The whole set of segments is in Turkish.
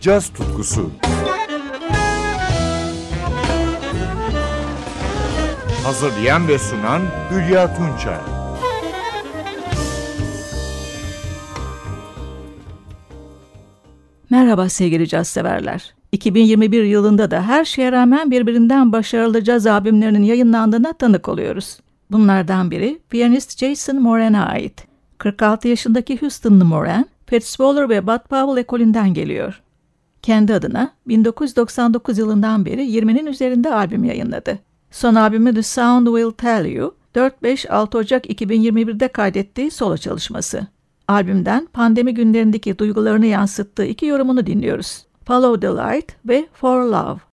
caz tutkusu. Hazırlayan ve sunan Hülya Tunçay. Merhaba sevgili caz severler. 2021 yılında da her şeye rağmen birbirinden başarılı caz albümlerinin yayınlandığına tanık oluyoruz. Bunlardan biri piyanist Jason Moran'a ait. 46 yaşındaki Houston'lı Moran, Fats Waller ve Bud Powell ekolünden geliyor. Kendi adına 1999 yılından beri 20'nin üzerinde albüm yayınladı. Son albümü The Sound Will Tell You, 4-5-6 Ocak 2021'de kaydettiği solo çalışması. Albümden pandemi günlerindeki duygularını yansıttığı iki yorumunu dinliyoruz. Follow the Light ve For Love.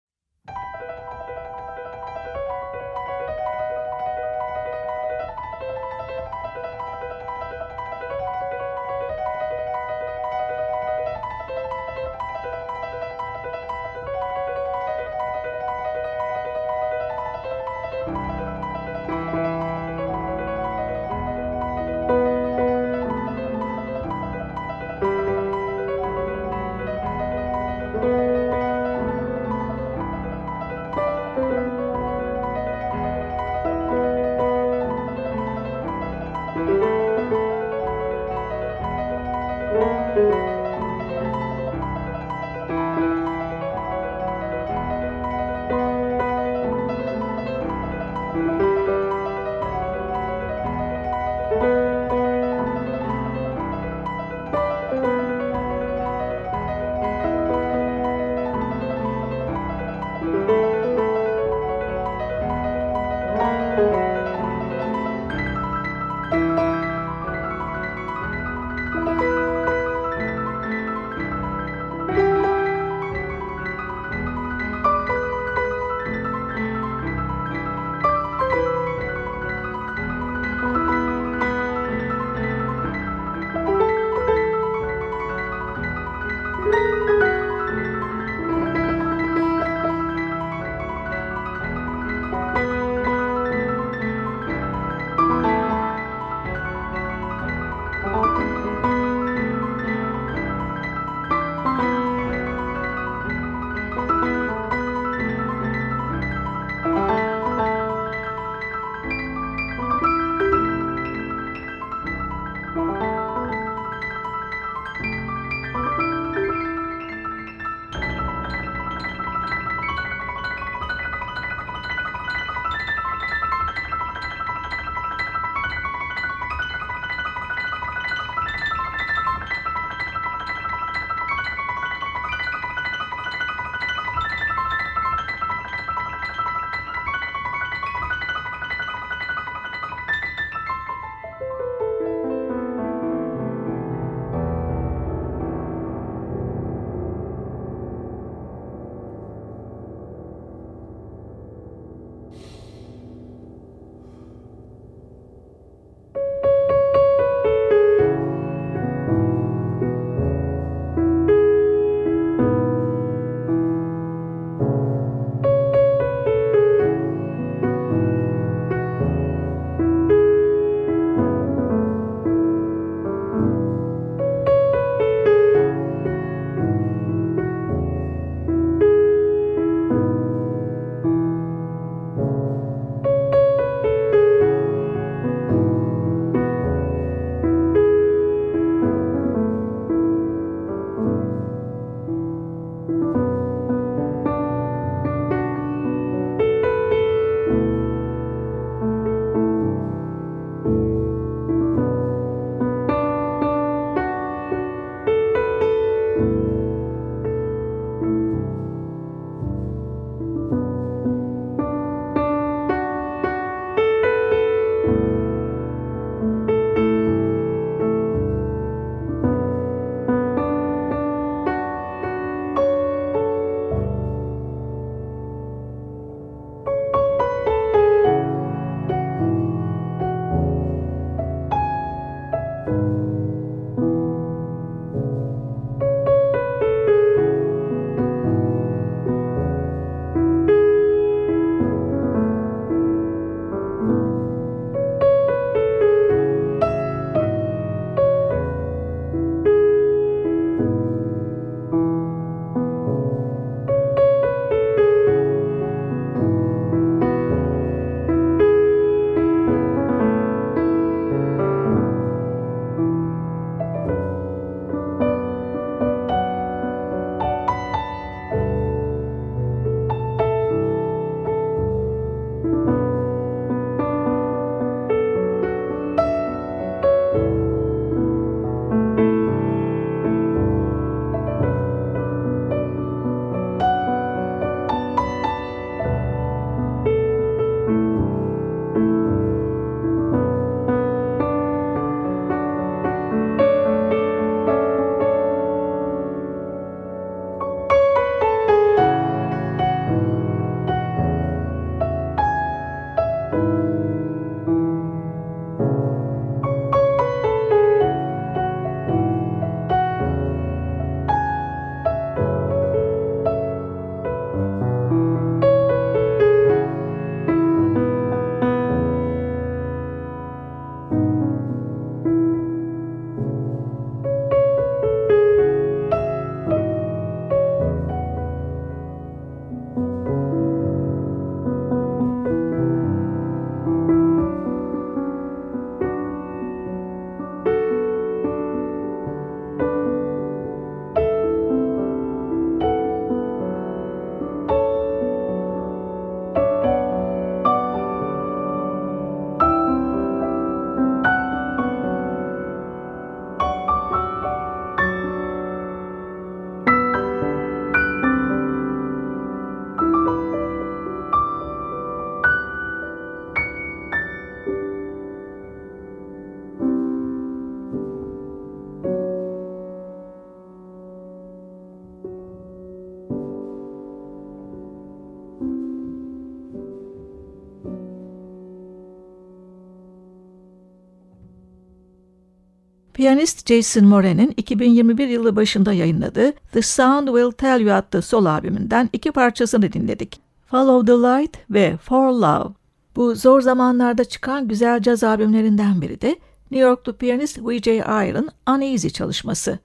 Piyanist Jason Moran'in 2021 yılı başında yayınladığı The Sound Will Tell You adlı sol albümünden iki parçasını dinledik. Follow the Light ve For Love. Bu zor zamanlarda çıkan güzel caz albümlerinden biri de New Yorklu piyanist V.J. Ayer'ın Uneasy çalışması.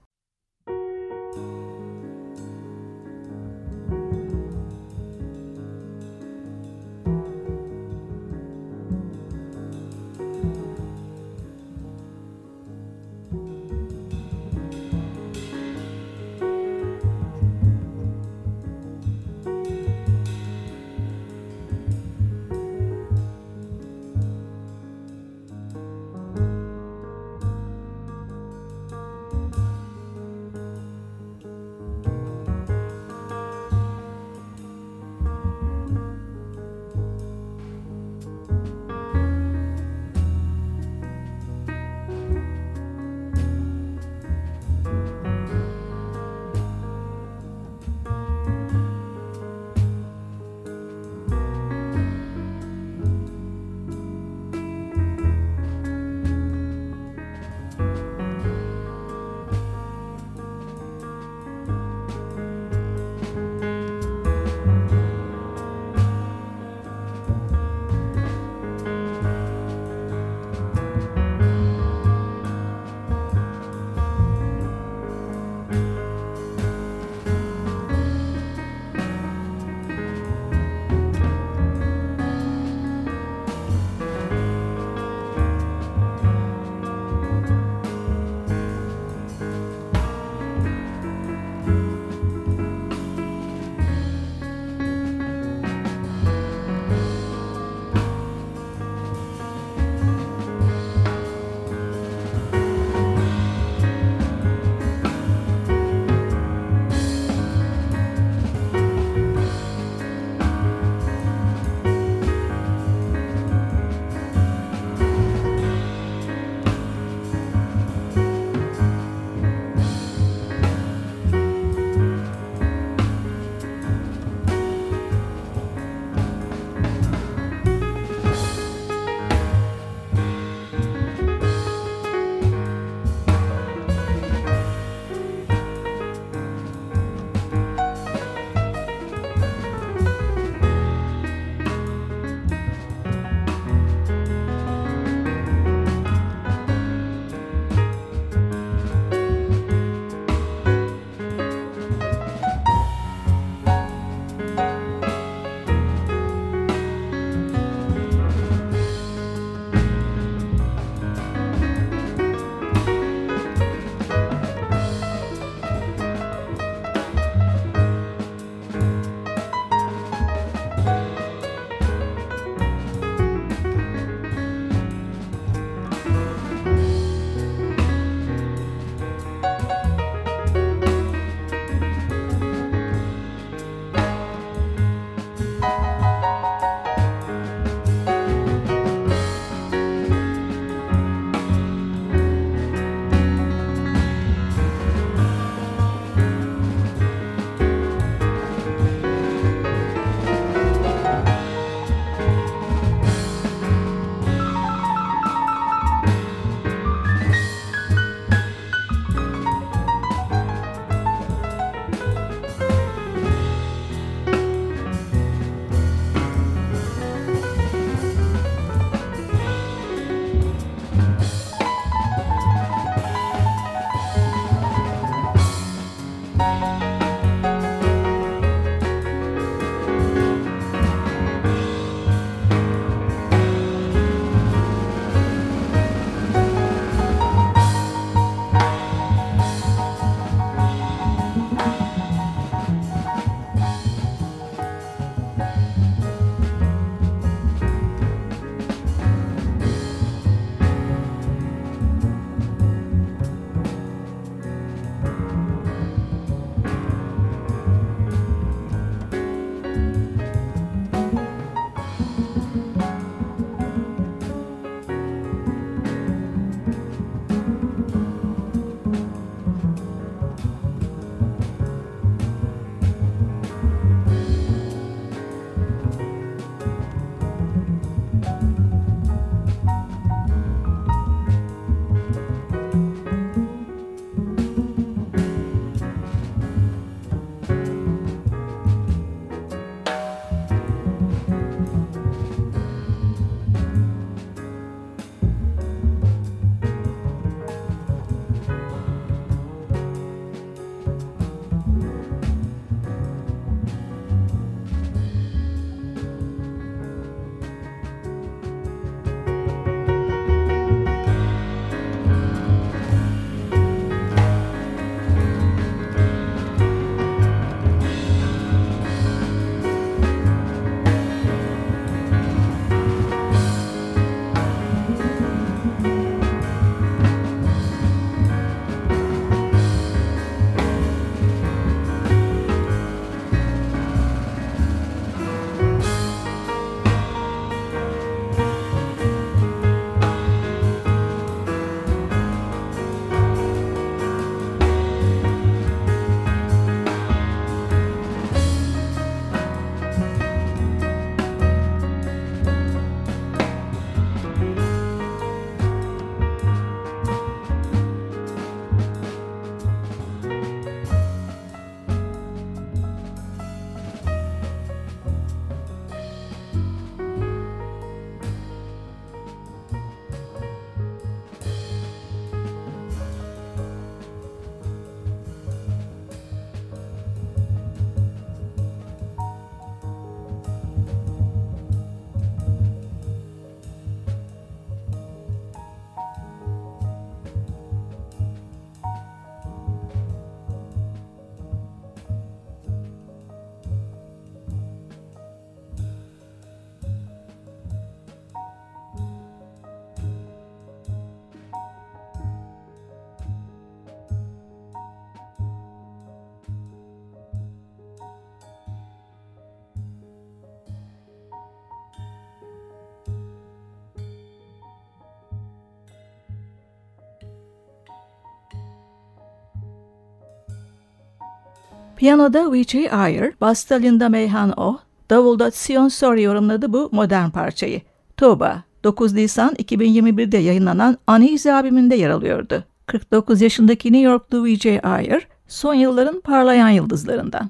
Piyanoda V.J. Ayer, basta Linda Meyhan O, davulda Sion Sori yorumladı bu modern parçayı. Tuğba, 9 Nisan 2021'de yayınlanan Uneasy albümünde yer alıyordu. 49 yaşındaki New Yorklu V.J. Ayer, son yılların parlayan yıldızlarından.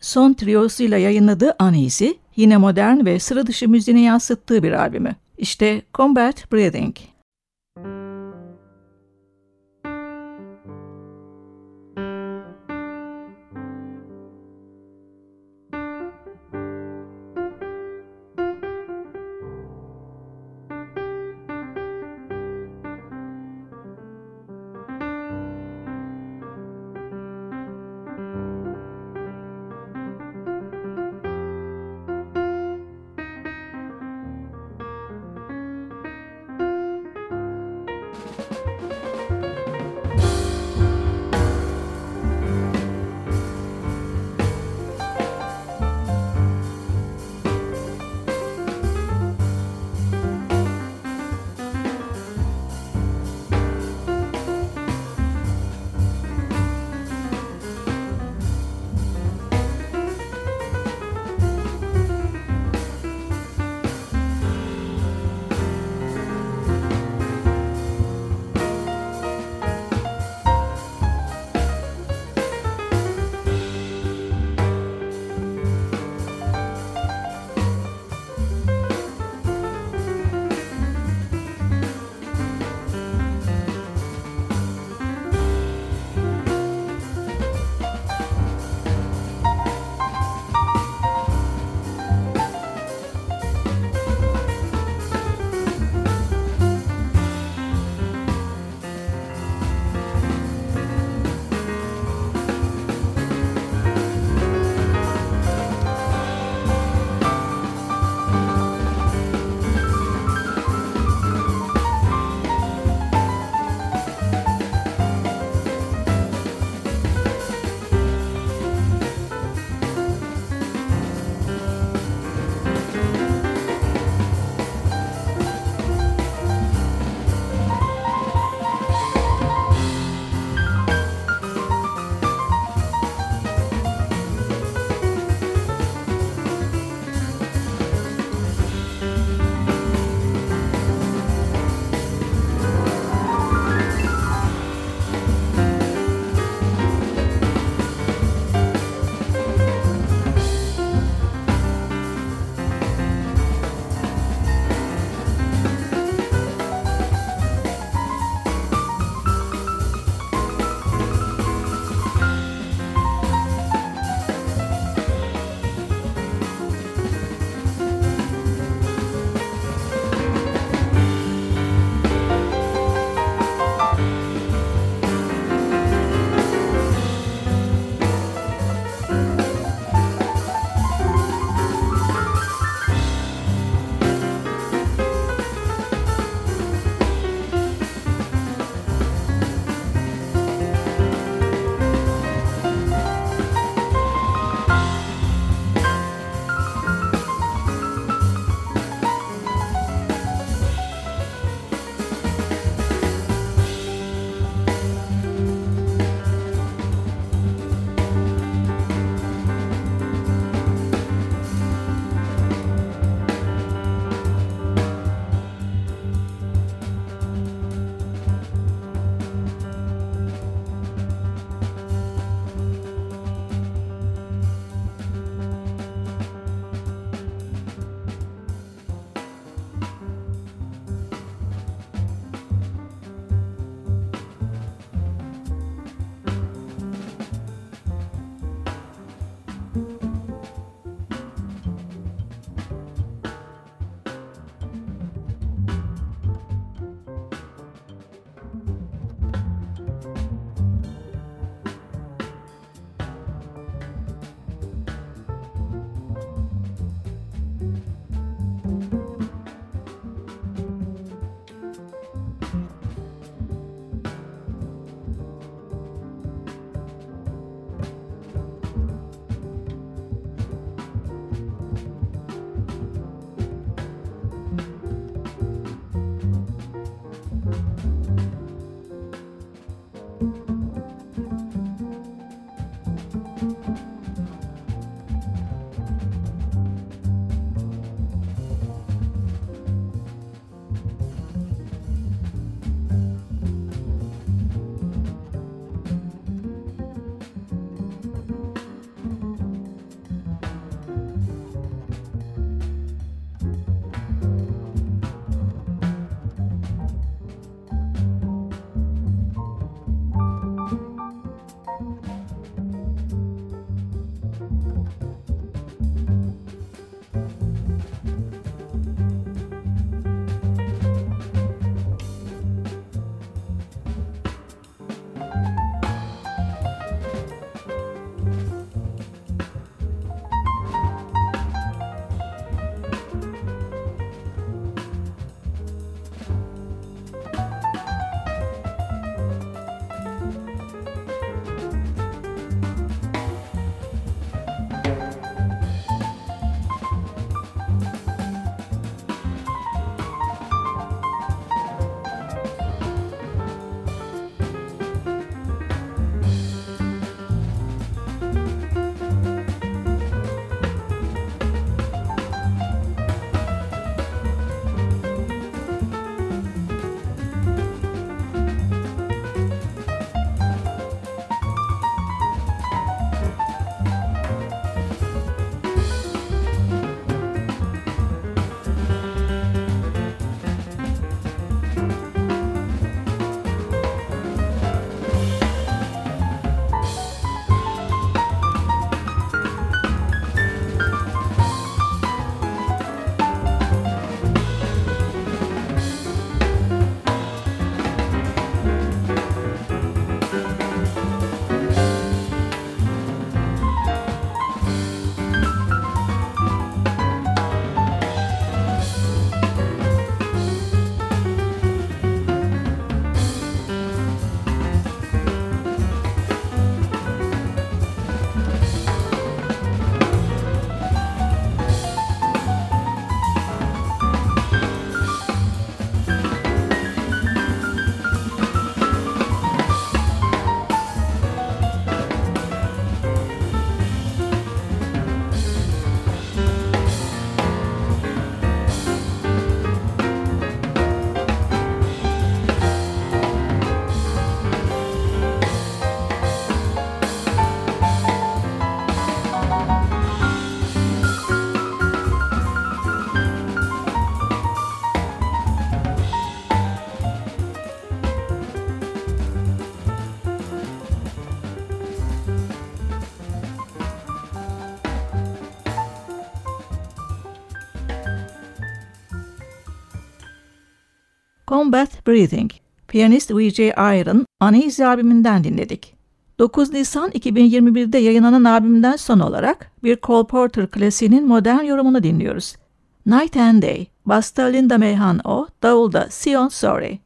Son triyosuyla yayınladığı Uneasy, yine modern ve sıra dışı müziğini yansıttığı bir albümü. İşte Combat Breathing. Combat Breathing, piyanist V.J. Iron, Uneasy albümünden dinledik. 9 Nisan 2021'de yayınlanan albümden son olarak bir Cole Porter klasiğinin modern yorumunu dinliyoruz. Night and Day, Basta Linda Meyhan O, Davulda Sion Sorry.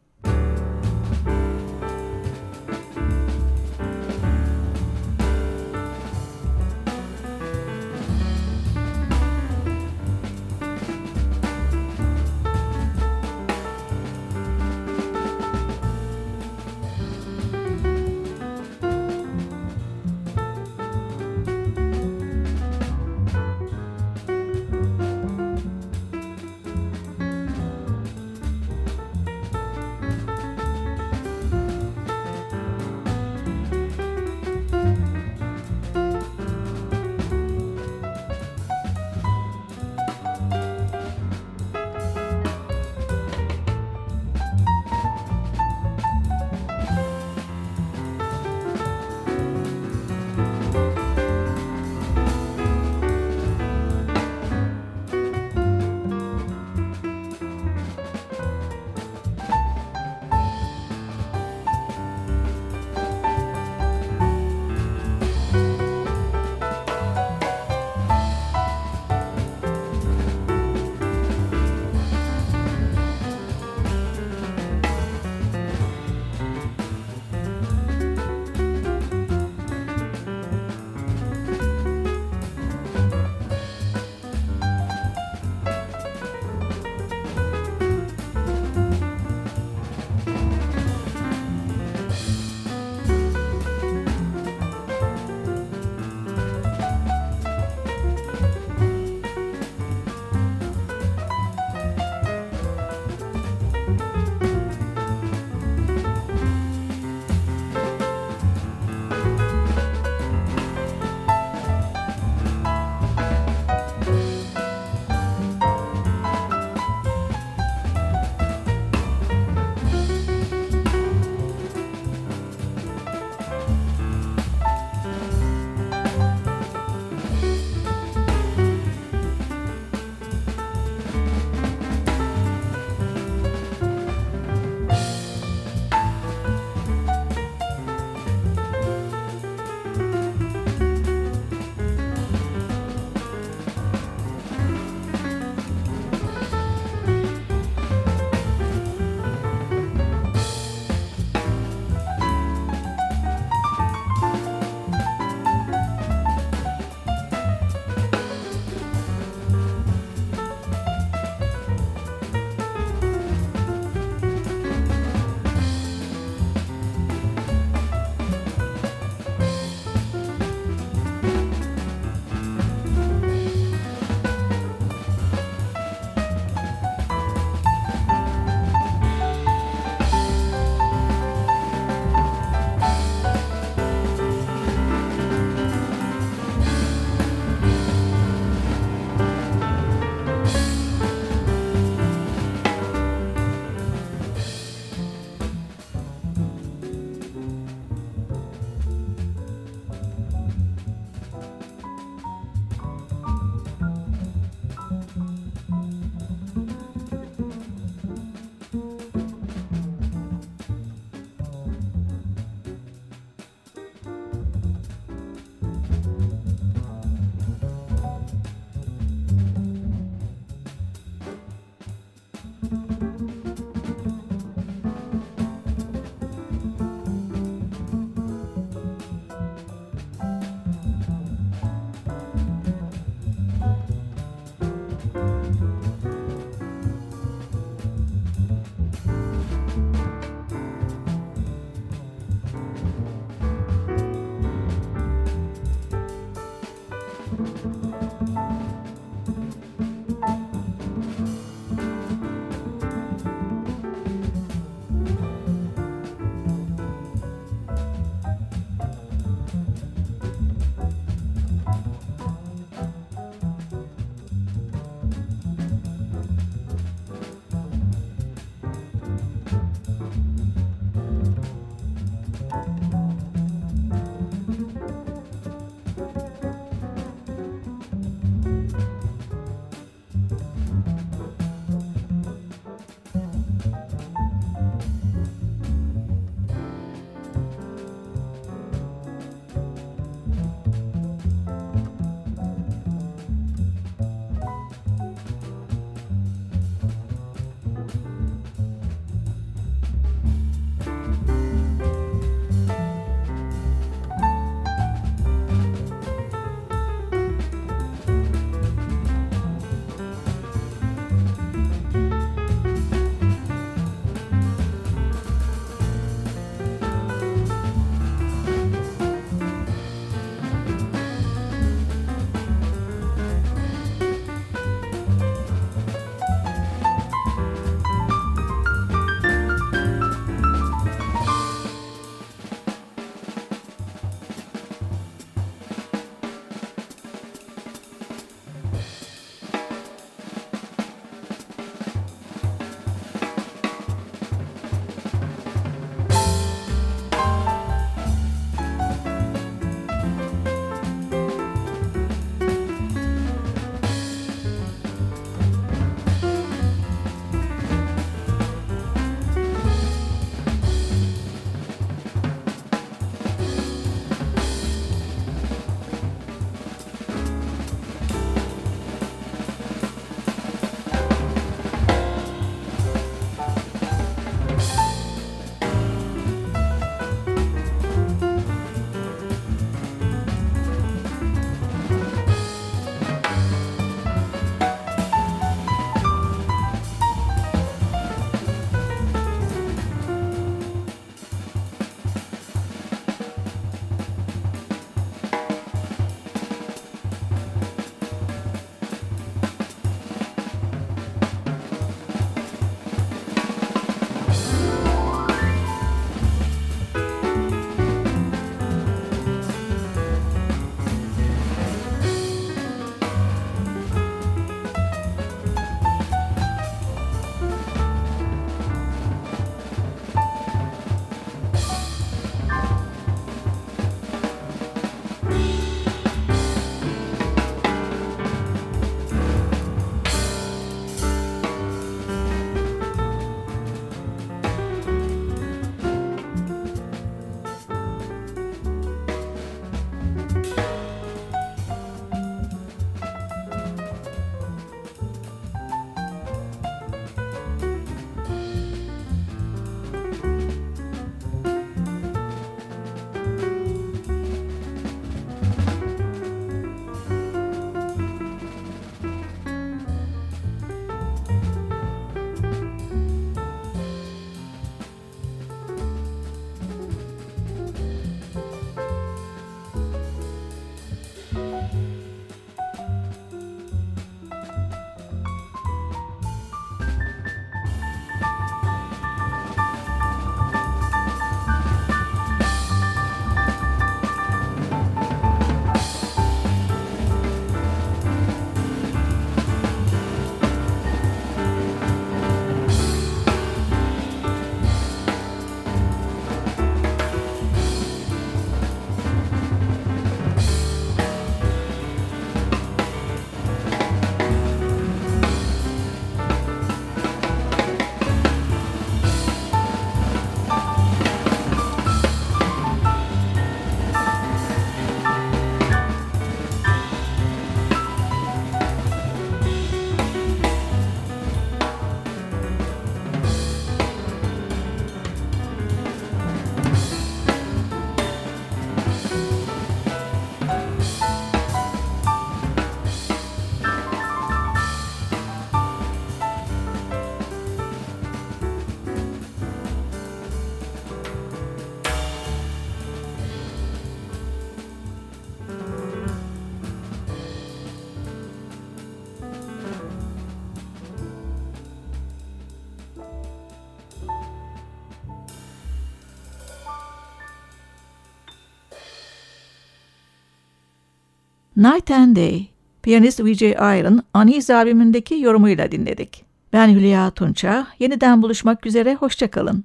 Night and Day, piyanist Vijay Iron, Unease albümündeki yorumuyla dinledik. Ben Hülya Tunça, yeniden buluşmak üzere, hoşçakalın.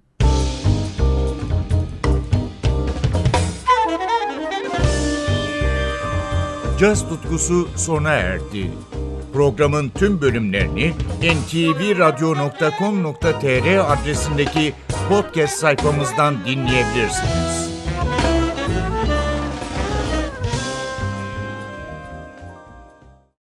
Caz tutkusu sona erdi. Programın tüm bölümlerini ntvradio.com.tr adresindeki podcast sayfamızdan dinleyebilirsiniz.